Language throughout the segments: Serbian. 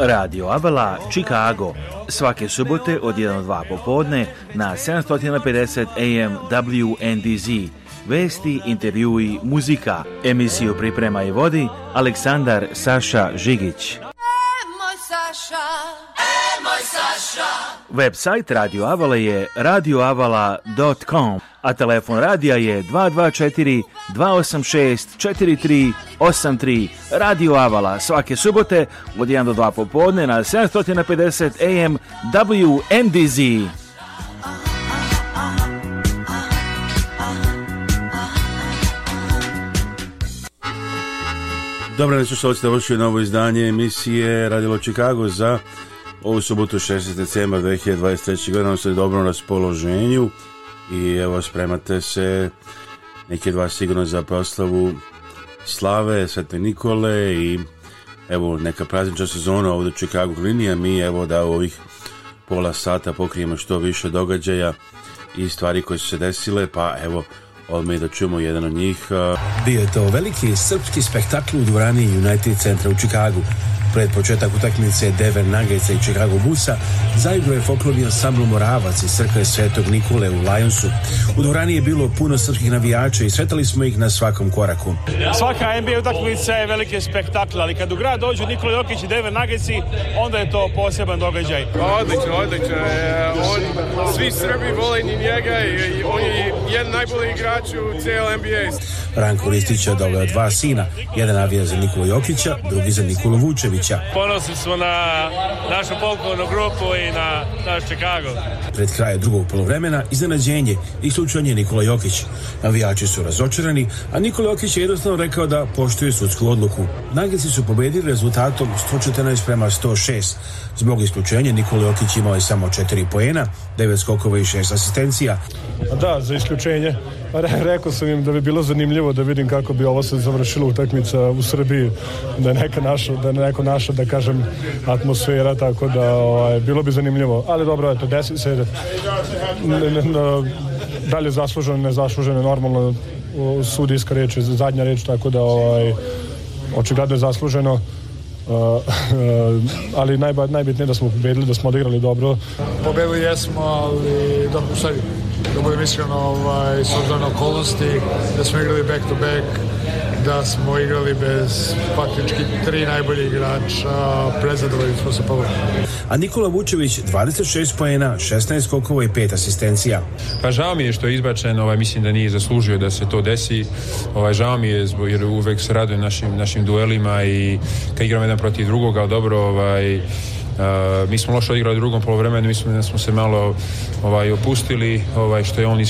Radio Avala, Chicago, svake subote od 1 do 2 popodne na 750 AM WNDZ. Vesti, intervjui, muzika. Emisiju priprema i vodi Aleksandar Saša Žigić. E, e, Website Radio Avala je radioavala.com a telefon radija je 224 286 4383 Radio Avala svake subote od 1 do 2 popodne na 750 AM WNDZ. Dobro neću su što ste novo izdanje emisije Radilo Čikago za ovu subotu 16. decembra 2023. godina se ste dobro raspoloženju i evo spremate se neki dva vas sigurno za proslavu slave Svete Nikole i evo neka praznična sezona ovdje u Čikagu linija mi evo da u ovih pola sata pokrijemo što više događaja i stvari koje su se desile pa evo odmah i da čujemo jedan od njih bio je to veliki srpski spektakl u dvorani United centra u Čikagu Pred početak utakmice dever Nagajca i Chicago Busa zajedno je poklonio Samlo Moravac iz crkve Svetog Nikole u Lionsu. U dvorani je bilo puno srpskih navijača i svetali smo ih na svakom koraku. Svaka NBA utakmica je veliki spektakl, ali kad u grad dođu Nikola Jokić i Denver Nagajci, onda je to poseban događaj. Pa odlično, odlično. svi Srbi vole njega i on je jedan najbolji igrač u cijel NBA. Ranko je dva sina, jedan navija za Nikola Jokića, drugi za Nikolu Vučević. Mitrovića. Ponosni smo na našu folklornu grupu i na naš Chicago. Pred kraje drugog polovremena iznenađenje i je Nikola Jokić. Navijači su razočarani, a Nikola Jokić je jednostavno rekao da poštuje sudsku odluku. Nagici su pobedili rezultatom 114 prema 106. Zbog isključenja Nikola Jokić imao je samo 4 poena, 9 skokova i 6 asistencija. Pa da, za isključenje. Pa rekao sam im da bi bilo zanimljivo da vidim kako bi ovo se završilo utakmica u Srbiji, da je neka naša, da je neko naša, da kažem, atmosfera, tako da ovaj, bilo bi zanimljivo. Ali dobro, eto, desi se da li je zasluženo, nezasluženo, normalno sudijska reč zadnja reč, tako da ovaj, očigledno je zasluženo. E, e, ali najba, najbitnije da smo pobedili, da smo odigrali dobro. Pobedili jesmo, ali dobro, u dobro Da ovaj, s obzirom okolnosti, da smo igrali back to back, da smo igrali bez faktički tri najbolji igrača, prezadovali smo se pobogom. A Nikola Vučević 26 pojena, 16 skokova i pet asistencija. Pa žao mi je što je izbačen, ovaj, mislim da nije zaslužio da se to desi. Ovaj, žao mi je zbog, jer uvek se našim, našim duelima i kad igramo jedan protiv drugoga, dobro, ovaj, Uh, mi smo loše odigrali u drugom polovremenu, mislim da smo se malo ovaj opustili, ovaj što je on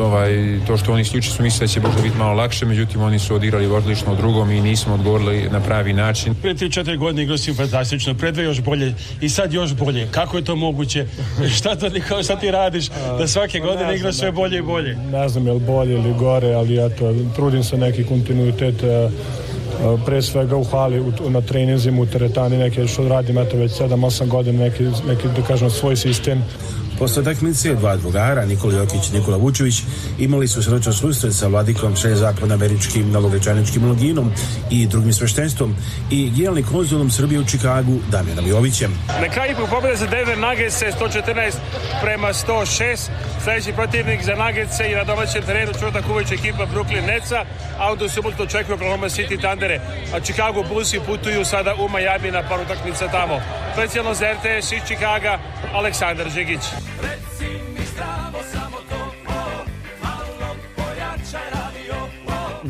ovaj, to što oni isključili su mislili da će možda biti malo lakše, međutim oni su odigrali odlično u drugom i nismo odgovorili na pravi način. Pre tri četiri godine si fantastično, dve još bolje i sad još bolje. Kako je to moguće? šta, to, kao, šta ti radiš da svake pa godine igraš sve bolje i bolje? Ne znam je li bolje ili gore, ali ja to trudim se neki kontinuitet e, e, pre svega u hali na treninzima u teretani neke što radim eto već 7-8 godina neki, neki da kažem svoj sistem Posle takmice dva drugara, Nikola Jokić i Nikola Vučević, imali su srećno susret sa vladikom šest zapadnoameričkim nalogečaničkim loginom i drugim sveštenstvom i generalnim konzulom Srbije u Čikagu Damjanom Jovićem. Na kraju pobjede za Denver Nuggets 114 prema 106. Sljedeći protivnik za Nuggets i na domaćem terenu čvrtak uveč ekipa Brooklyn Netsa, a onda u subotu očekuje Oklahoma City Thundere. A Chicago busi putuju sada u Miami na paru takmica tamo. Specijalno za RTS iz Čikaga, Aleksandar Žigić.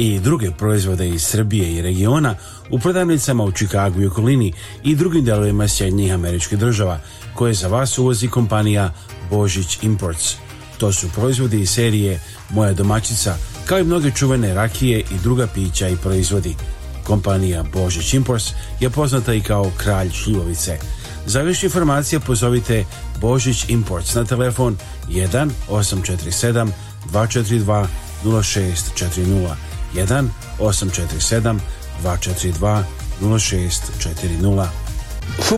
i druge proizvode iz Srbije i regiona u prodavnicama u Čikagu i okolini i drugim delovima Sjednjih američkih država koje za vas uvozi kompanija Božić Imports. To su proizvodi iz serije Moja domaćica kao i mnoge čuvene rakije i druga pića i proizvodi. Kompanija Božić Imports je poznata i kao kralj šljivovice. Za više informacija pozovite Božić Imports na telefon 1 847 242 0640 1 847 242 0640.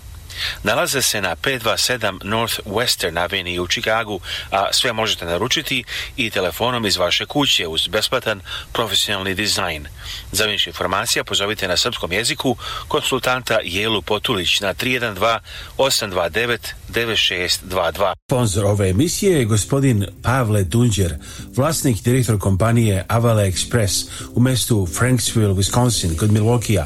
Nalaze se na 527 North Western Avenue u Chicagu, a sve možete naručiti i telefonom iz vaše kuće uz besplatan profesionalni dizajn. Za više informacija pozovite na srpskom jeziku konsultanta Jelu Potulić na 312-829-9622. Sponzor ove emisije je gospodin Pavle Dunđer, vlasnik i direktor kompanije Avale Express u mestu Franksville, Wisconsin, kod Milwaukee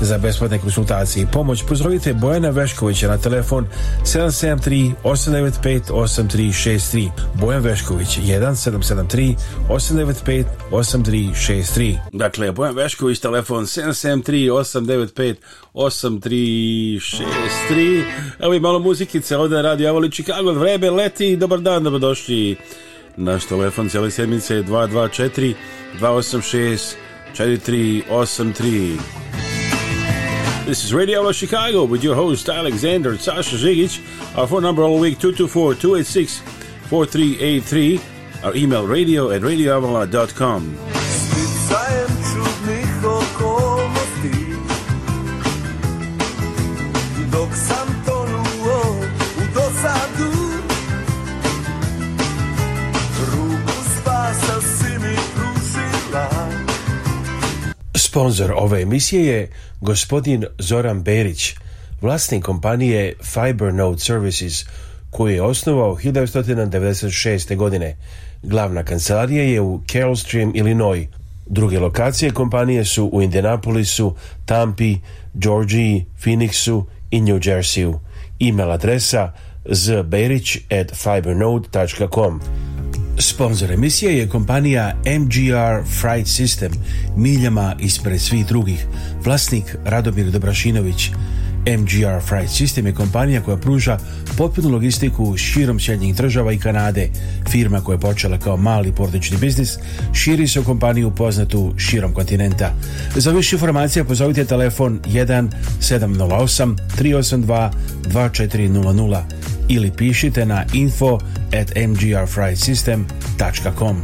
za besplatne konsultacije i pomoć, pozdravite Bojana Veškovića na telefon 773 895 8363. Bojan Vešković 1773 895 8363. Dakle, Bojan Vešković, telefon 773 895 8363. Evo i malo muzikice ovdje evo li Chicago, vreme leti, dobar dan, dobrodošli. Naš telefon cijele sedmice je 224 286 Channel 3, Awesome 3. This is Radio Chicago with your host Alexander Sasha Zigic. Our phone number all week 224 286 4383. Our email radio at radioavalon.com. Sponzor ove emisije je gospodin Zoran Berić, vlasnik kompanije Fibernode Services, koju je osnovao 1996. godine. Glavna kancelarija je u Kellstream, Illinois. Druge lokacije kompanije su u Indianapolisu, Tampi, Georgiji, Phoenixu i New Jerseyu. E-mail adresa zberić at fibernode.com. Sponzor emisije je kompanija MGR Fright System, miljama ispred svih drugih, vlasnik Radomir Dobrašinović. MGR Fright System je kompanija koja pruža potpunu logistiku širom Sjednjih država i Kanade. Firma koja je počela kao mali portični biznis širi se u kompaniju poznatu širom kontinenta. Za više informacija pozovite telefon 1 708 382 2400 ili pišite na info at mgrfrightsystem.com.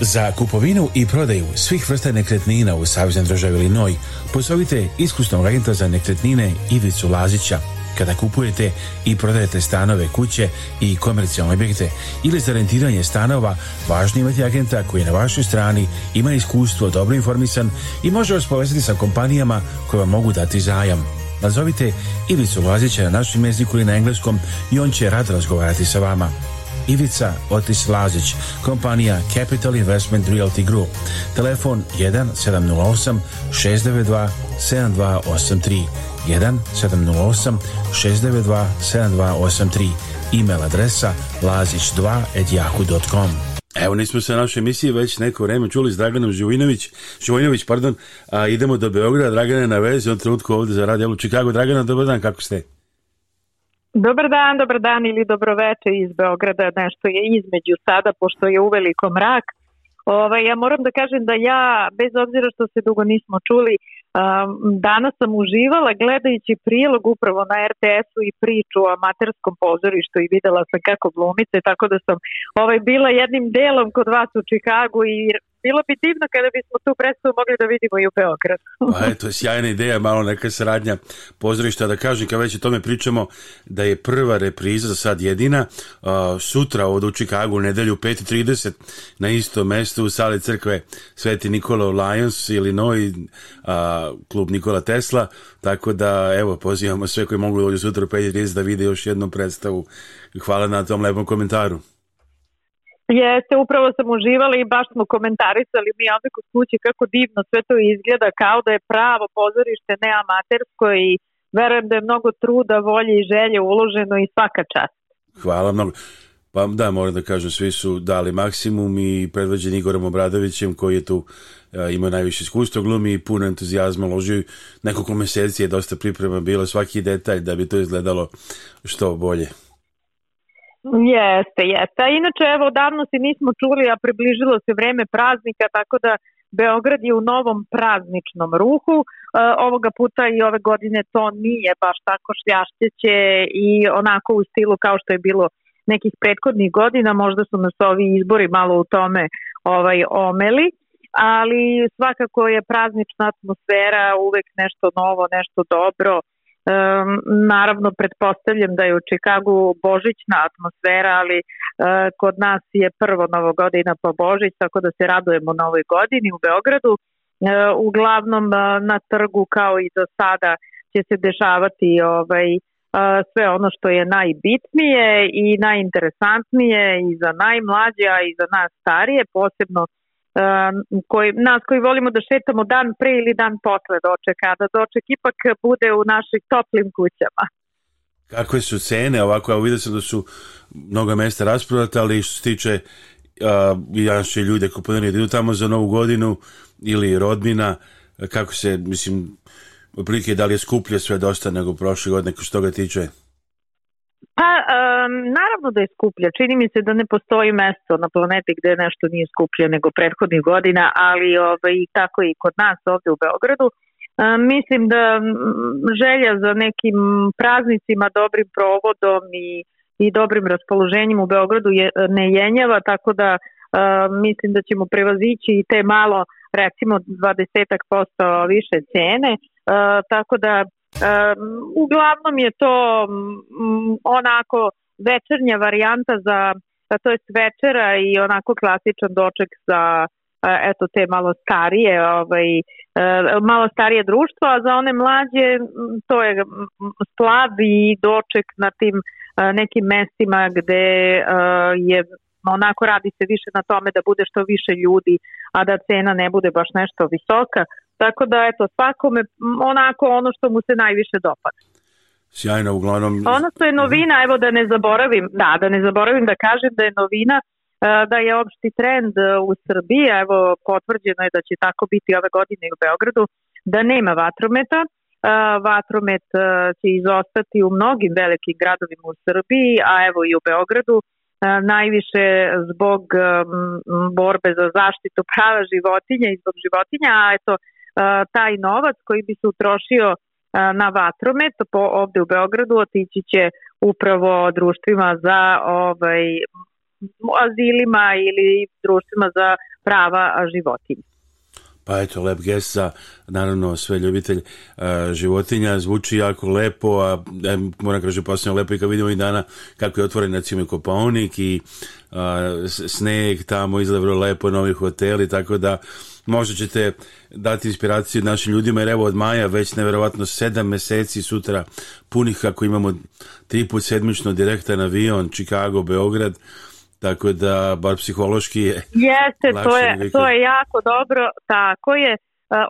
Za kupovinu i prodaju svih vrsta nekretnina u Savjeznoj državi Linoj pozovite iskusnog agenta za nekretnine Ivicu Lazića kada kupujete i prodajete stanove, kuće i komercijalne objekte ili za rentiranje stanova, važno imati agenta koji je na vašoj strani, ima iskustvo, dobro informisan i može vas povezati sa kompanijama koje vam mogu dati zajam. Nazovite pa Ivicu Lazića na našem jeziku ili na engleskom i on će rad razgovarati sa vama. Ivica Otis Lazić, kompanija Capital Investment Realty Group. Telefon 1 708 692 7283 1 708 692 7283 email adresa lazić2 Evo, nismo se na našoj emisiji već neko vreme čuli s Draganom Živojinović, Živojinović, pardon, a, idemo do Beograda, Dragane na vezi, on trenutku ovdje za Radio Chicago. Dragana, dobar dan, kako ste? Dobar dan, dobar dan ili dobro dobroveče iz Beograda, nešto je između sada, pošto je u uveliko mrak. Ove, ovaj, ja moram da kažem da ja, bez obzira što se dugo nismo čuli, Danas sam uživala gledajući prilog upravo na RTS-u i priču o amaterskom pozorištu i vidjela sam kako glumite, tako da sam ovaj, bila jednim delom kod vas u Čikagu i bilo bi divno kada bismo tu predstavu mogli da vidimo i u Beogradu. pa eto, sjajna ideja, malo neka saradnja pozorišta, da kažem, kad već o tome pričamo, da je prva repriza, za sad jedina, sutra ovdje u Čikagu, nedelju 5.30, na istom mestu u sali crkve Sveti Nikola u Lions, Illinois, klub Nikola Tesla, tako da, evo, pozivamo sve koji mogu dođu sutra u 5.30 da vide još jednu predstavu. Hvala na tom lepom komentaru. Jeste, upravo sam uživala i baš smo komentarisali mi ovdje kod kuće kako divno sve to izgleda, kao da je pravo pozorište, ne amatersko i verujem da je mnogo truda, volje i želje uloženo i svaka čast. Hvala mnogo. Pa da, moram da kažem, svi su dali maksimum i predvođen Igorom Obradovićem koji je tu ima e, imao najviše iskustva glumi i puno entuzijazma ložio. Nekoliko meseci je dosta priprema bilo, svaki detalj da bi to izgledalo što bolje. Jeste, jeste. inače, evo, odavno se nismo čuli, a približilo se vreme praznika, tako da Beograd je u novom prazničnom ruhu. E, ovoga puta i ove godine to nije baš tako šljašćeće i onako u stilu kao što je bilo nekih prethodnih godina, možda su nas ovi izbori malo u tome ovaj omeli, ali svakako je praznična atmosfera, uvek nešto novo, nešto dobro, Naravno, pretpostavljam da je u Čikagu božićna atmosfera, ali e, kod nas je prvo novogodina po Božić, tako da se radujemo novoj godini u Beogradu. E, uglavnom e, na trgu kao i do sada će se dešavati ovaj, sve ono što je najbitnije i najinteresantnije i za najmlađe, a i za nas starije, posebno koji, nas koji volimo da šetamo dan pre ili dan posle dočeka, da doček ipak bude u našim toplim kućama. Kakve su cene ovako, ja vidio sam da su mnoga mesta rasprodata, ali što se tiče uh, ljude koji da idu tamo za novu godinu ili rodmina kako se, mislim, otprilike da li je skuplje sve dosta nego prošle godine, što toga tiče? Pa, naravno da je skuplja. Čini mi se da ne postoji mesto na planeti gdje nešto nije skuplje nego prethodnih godina, ali ovaj, tako i kod nas ovdje u Beogradu. mislim da želja za nekim praznicima, dobrim provodom i, i dobrim raspoloženjem u Beogradu je, ne tako da mislim da ćemo prevazići i te malo recimo 20% više cene, tako da uglavnom je to onako večernja varijanta za to jest večera i onako klasičan doček za eto te malo starije ovaj, e, malo starije društvo a za one mlađe to je slavi doček na tim e, nekim mestima gde e, je onako radi se više na tome da bude što više ljudi, a da cena ne bude baš nešto visoka. Tako da, eto, svakome onako ono što mu se najviše dopada. Sjajno, uglavnom... Ono što je novina, evo da ne zaboravim, da, da ne zaboravim da kažem da je novina e, da je opšti trend e, u Srbiji, evo potvrđeno je da će tako biti ove godine i u Beogradu, da nema vatrometa. E, vatromet će izostati u mnogim velikim gradovima u Srbiji, a evo i u Beogradu, najviše zbog borbe za zaštitu prava životinja i zbog životinja, a eto E, taj novac koji bi se utrošio e, na vatromet po ovde u Beogradu otići će upravo društvima za ovaj azilima ili društvima za prava životinja pa eto, lep gesa naravno, sve ljubitelj e, životinja, zvuči jako lepo, a e, moram kaži posljedno lepo i kad vidimo i dana kako je otvoren recimo kopaonik i a, sneg tamo izgleda vrlo lepo, novi hoteli, tako da možda ćete dati inspiraciju našim ljudima, jer evo od maja već nevjerovatno sedam meseci sutra punih kako imamo tri put sedmično direktan avion, Chicago, Beograd, tako da bar psihološki je Jeste, to je, to je jako dobro, tako je. E,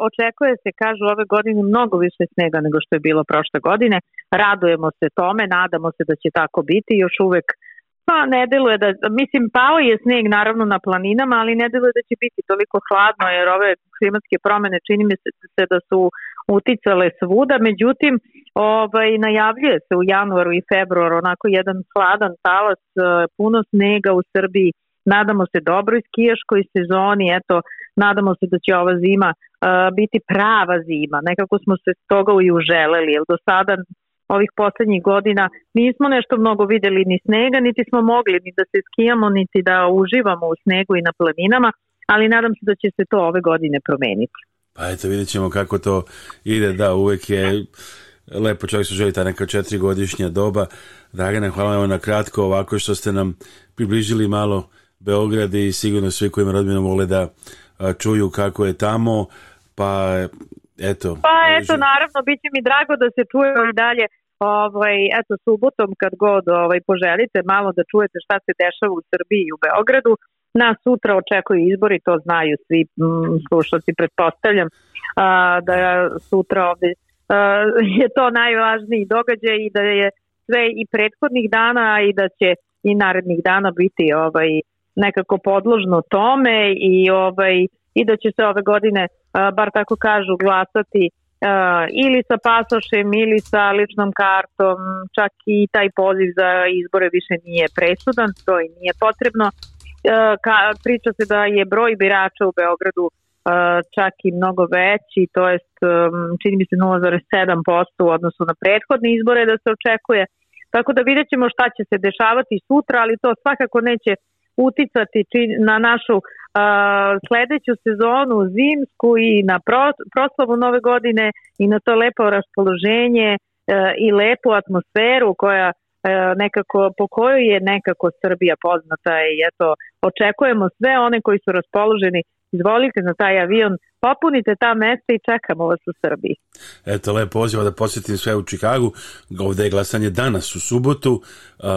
očekuje se, kažu, ove godine mnogo više snega nego što je bilo prošle godine. Radujemo se tome, nadamo se da će tako biti. Još uvek pa ne deluje da, mislim, pao je sneg naravno na planinama, ali ne deluje da će biti toliko hladno, jer ove klimatske promjene čini mi se da su uticale svuda, međutim ovaj, najavljuje se u januaru i februaru onako jedan sladan talas, e, puno snega u Srbiji, nadamo se dobroj skijaškoj sezoni, eto, nadamo se da će ova zima e, biti prava zima, nekako smo se toga i uželeli, jer do sada ovih posljednjih godina nismo nešto mnogo videli ni snega, niti smo mogli ni da se skijamo, niti da uživamo u snegu i na planinama, ali nadam se da će se to ove godine promeniti. A eto, vidjet ćemo kako to ide, da, uvijek je lepo čovjek se želi ta neka četiri godišnja doba. Dragana, hvala vam na kratko ovako što ste nam približili malo Beograd i sigurno svi koji rodbinu vole da čuju kako je tamo, pa eto. Pa eto, naravno, bit će mi drago da se čujemo i dalje ovaj, eto, subotom kad god ovaj, poželite malo da čujete šta se dešava u Srbiji i u Beogradu. Na sutra očekuju izbori, to znaju svi mm, slušalci, pretpostavljam, da sutra ovdje je to najvažniji događaj i da je sve i prethodnih dana i da će i narednih dana biti ovaj nekako podložno tome i ovaj i da će se ove godine bar tako kažu glasati ili sa pasošem ili sa ličnom kartom čak i taj poziv za izbore više nije presudan to i nije potrebno E, ka, priča se da je broj birača u Beogradu e, čak i mnogo veći, to jest e, čini mi se 0,7% u odnosu na prethodne izbore da se očekuje. Tako da vidjet ćemo šta će se dešavati sutra, ali to svakako neće uticati na našu sljedeću sezonu zimsku i na proslovu proslavu nove godine i na to lepo raspoloženje i lepu atmosferu koja E, nekako, po kojoj je nekako Srbija poznata i eto, očekujemo sve one koji su raspoloženi izvolite na taj avion, popunite ta mesta i čekamo vas u Srbiji. Eto, lepo poziva da posjetim sve u Čikagu. Ovde je glasanje danas u subotu,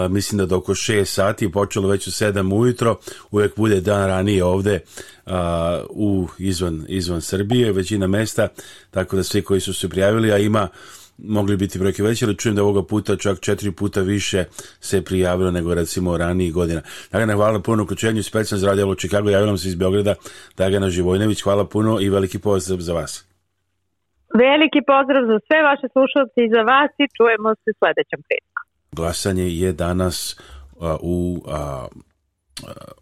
mislim da do oko 6 sati, počelo već u 7 ujutro, uvijek bude dan ranije ovde u izvan, izvan Srbije, većina mesta, tako da svi koji su se prijavili, a ima mogli biti brojke veće, ali čujem da ovoga puta čak četiri puta više se prijavilo nego recimo ranijih godina. Dragana, hvala puno u Spet specijalno za čikagu Čikago, javljam se iz Beograda, Dragana Živojnević, hvala puno i veliki pozdrav za vas. Veliki pozdrav za sve vaše slušalce i za vas i čujemo se sljedećem Glasanje je danas u a,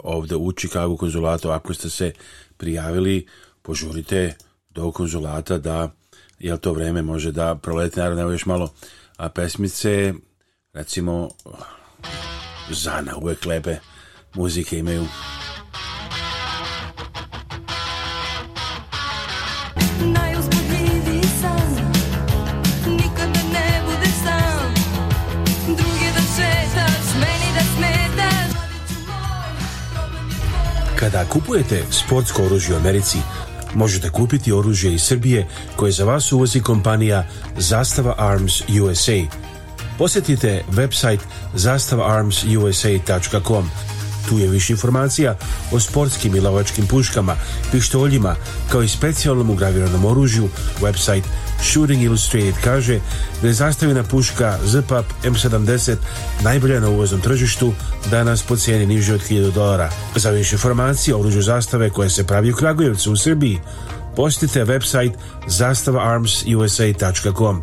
ovde u Čikagu konzulatu. Ako ste se prijavili, požurite do konzulata da Jel to vreme može da prolete, naravno, evo još malo a pesmice, recimo, Zana, uvek lepe muzike imaju. Kada kupujete sportsko oružje u Americi, možete kupiti oružje iz Srbije koje za vas uvozi kompanija Zastava Arms USA. Posjetite website zastavaarmsusa.com. Tu je više informacija o sportskim i lovačkim puškama, pištoljima, kao i specijalnom ugraviranom oružju, website Shooting Illustrated kaže da je zastavljena puška ZPAP M70 najbolja na uvoznom tržištu, danas po cijeni niže od 1000 dolara. Za više informacije o oružju zastave koje se pravi u Kragujevcu u Srbiji, posjetite website zastavaarmsusa.com.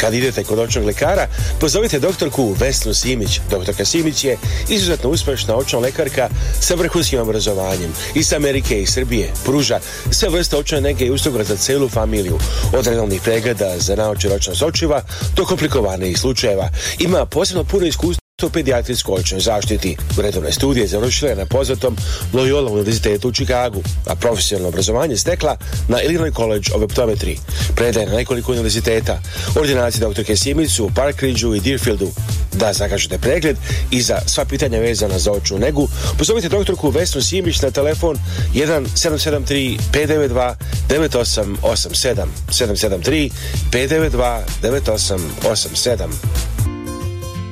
Kad idete kod očnog lekara, pozovite doktorku Vesnu Simić. Doktorka Simić je izuzetno uspješna očna lekarka sa vrhunskim obrazovanjem iz Amerike i Srbije. Pruža sve vrste očne nege i usluga za celu familiju. Od redovnih pregleda za naočar očiva sočiva do komplikovanih slučajeva. Ima posebno puno iskustva u pedijatrijskoj očnoj zaštiti. Redovne studije završila je na poznatom Loyola univerzitetu u Čikagu, a profesionalno obrazovanje stekla na Illinois College of Optometry. Predaje na nekoliko univerziteta, ordinacije doktorke Simicu u Parkridgeu i Deerfieldu. Da zakažete pregled i za sva pitanja vezana za očnu negu, pozovite doktorku Vesnu Simić na telefon 1773 592 9887 773 592 9887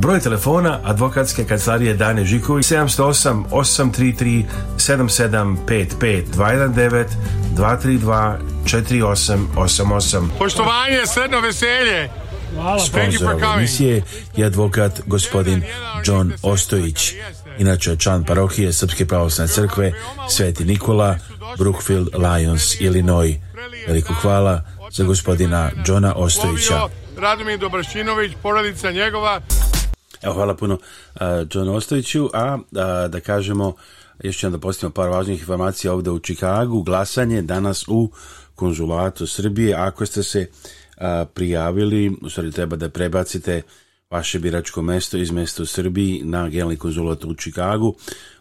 Broj telefona advokatske kancelarije Dane Žiković 708 833 7755 219 232 4888. Poštovanje, sredno veselje! Sponzor pa ove emisije je advokat gospodin John Ostojić, inače član parohije Srpske pravoslavne crkve Sveti Nikola, Brookfield, Lions, Illinois. Veliko hvala za gospodina Johna Ostojića. Radomir Dobrašinović, porodica njegova, Evo, hvala puno uh, Ostojiću, a da kažemo, još ćemo da postavimo par važnih informacija ovdje u Čikagu, glasanje danas u konzulatu Srbije, ako ste se prijavili, u stvari treba da prebacite vaše biračko mesto iz mesta u Srbiji na generalni konzulat u Čikagu,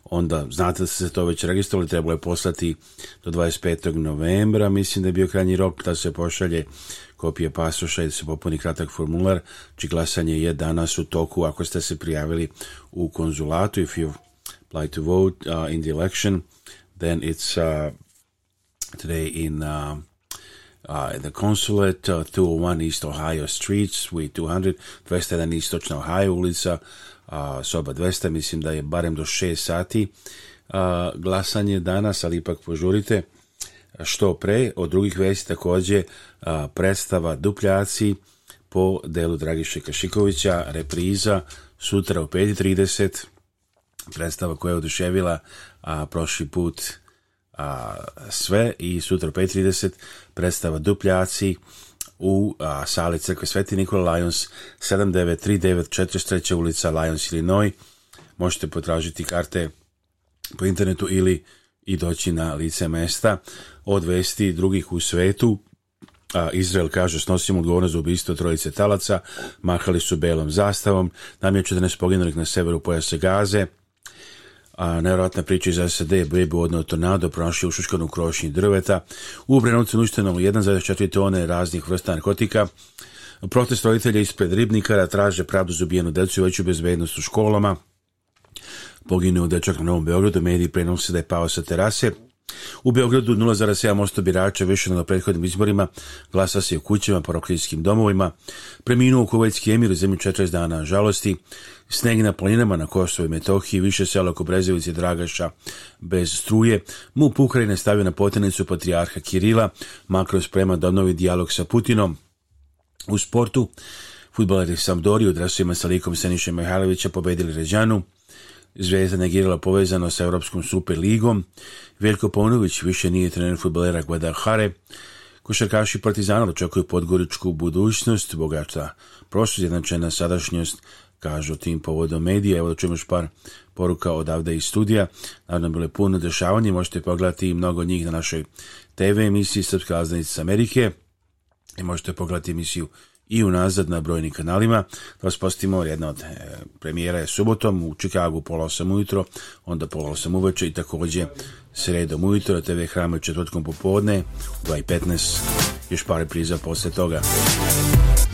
onda znate da ste se to već registrovali, trebalo je poslati do 25. novembra, mislim da je bio krajnji rok da se pošalje kopije pasoša i da se popuni kratak formular, či glasanje je danas u toku ako ste se prijavili u konzulatu. If you apply to vote uh, in the election, then it's uh, today in... Uh, uh, the consulate, uh, 201 East Ohio Street, Suite 200, 201 Istočna Ohio ulica, uh, soba 200, mislim da je barem do 6 sati uh, glasanje danas, ali ipak požurite što pre. Od drugih vesti takođe predstava Dupljaci po delu Dragiše Kašikovića, repriza sutra u 5.30, predstava koja je oduševila a, prošli put a, sve i sutra u 5.30 predstava Dupljaci u a, sali Crkve Sveti Nikola Lions 7939 ulica Lions, Illinois. Možete potražiti karte po internetu ili i doći na lice mesta odvesti drugih u svetu, a Izrael kaže snosimo odgovornost za ubistvo trojice talaca, mahali su belom zastavom, nam je 14 poginulih na severu pojase Gaze, a nevjerojatna priča iz SAD je bebu odnao tornado pronašli u krošnji drveta. U Brenovcu uništeno 1,4 tone raznih vrsta narkotika. Protest roditelja ispred ribnikara traže pravdu za ubijenu decu i veću bezbednost u školama. Poginuo dečak na Novom Beogradu, mediji prenose da je pao sa terase. U Beogradu 0,7% birača više na prethodnim izborima glasa se u kućama, paroklijskim domovima. Preminuo kuvajtski emir u zemlju 40 dana žalosti. Sneg na planinama na Kosovo i Metohiji, više sela oko Brezovice Dragaša bez struje. MUP Ukrajine stavio na potenicu patriarha Kirila, makro sprema da obnovi dijalog sa Putinom. U sportu, futbaleri Samdori u drasovima sa likom Seniše Mihajlovića pobedili Ređanu. Zvezda negirala povezano sa Europskom superligom. Veljko Ponović više nije trener futbolera Guadalhare, Košarkaši Partizana očekuju podgoričku budućnost, bogata prošlost, jednačena sadašnjost, kažu tim povodom medija. Evo da ćemo još par poruka odavde iz studija. Naravno, bilo je puno dešavanje, možete pogledati i mnogo njih na našoj TV emisiji Srpska razdanica Amerike. I možete pogledati emisiju i unazad na brojnim kanalima. Da vas postimo, jedna od e, premijera je subotom u Čikagu pola osam ujutro, onda pola osam uveče i također sredom ujutro, TV hrama četvrtkom popodne, 2.15, još par priza poslije toga.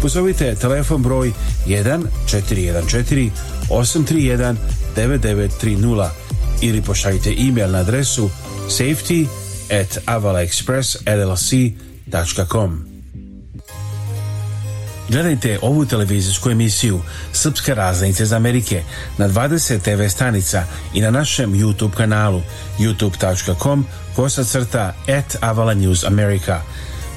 pozovite telefon broj 1 414 831 9930 ili pošaljite e-mail na adresu safety at avalaexpressllc.com Gledajte ovu televizijsku emisiju Srpske raznice za Amerike na 20 TV stanica i na našem YouTube kanalu youtube.com kosacrta at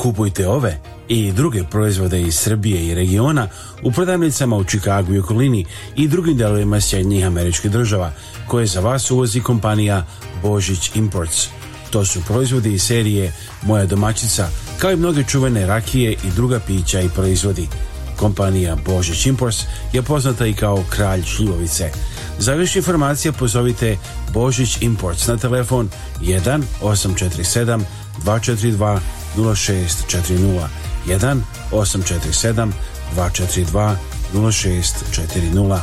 Kupujte ove i druge proizvode iz Srbije i regiona u prodavnicama u Čikagu i okolini i drugim delovima Sjednjih američkih država koje za vas uvozi kompanija Božić Imports. To su proizvodi iz serije Moja domaćica kao i mnoge čuvene rakije i druga pića i proizvodi. Kompanija Božić Imports je poznata i kao kralj šljivovice. Za više informacija pozovite Božić Imports na telefon 1 847 0640 1 847 242 0640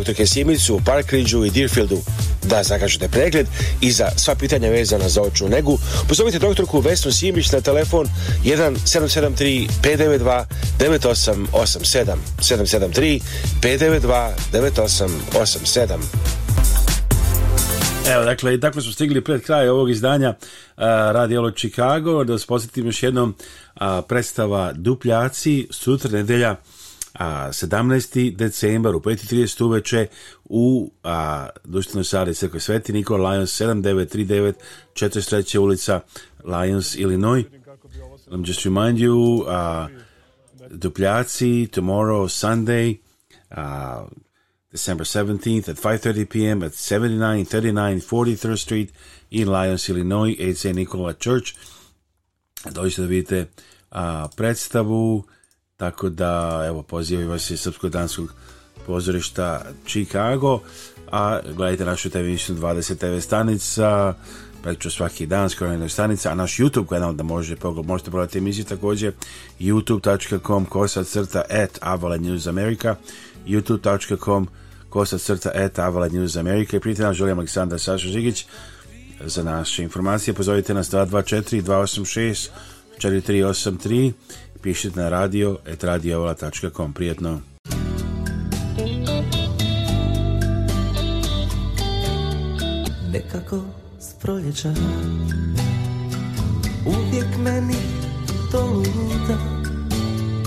autokesimit Simicu, Parkridžu i Deerfieldu. Da zakažete pregled i za sva pitanja vezana za očnu negu, pozovite doktorku Vesnu Simić na telefon 1773 592 9887 773 592 9887 Evo, dakle, i tako smo stigli pred kraj ovog izdanja Radio Chicago. Da vas posjetim još jednom a, predstava Dupljaci, sutra nedelja a, 17. decembar u 5.30 uveče u a, društvenoj sali Crkve Sveti Nikola Lions 7939 43. ulica Lions, Illinois. Let me just remind you, Dupljaci, tomorrow, Sunday, December 17th at 5.30 p.m. at 7939 43rd Street in Lions, Illinois, at St. Church. Dođite da vidite a, predstavu, tako da, evo, pozivaju vas iz Srpsko-danskog pozorišta Chicago, a gledajte našu TV 20 TV stanica, pa ću svaki dan skoro stanici, stanica, a naš YouTube kanal da može, možete pogledati emisiju također youtube.com kosa crta at Avala News America youtube.com kosa crta at Avala News Amerika. i prijatelj nas želim Aleksandar Saša Žigić za naše informacije pozovite nas 224 286 4383 pišite na radio etradiovala.com. Prijetno! Nekako s proječa Uvijek meni to luta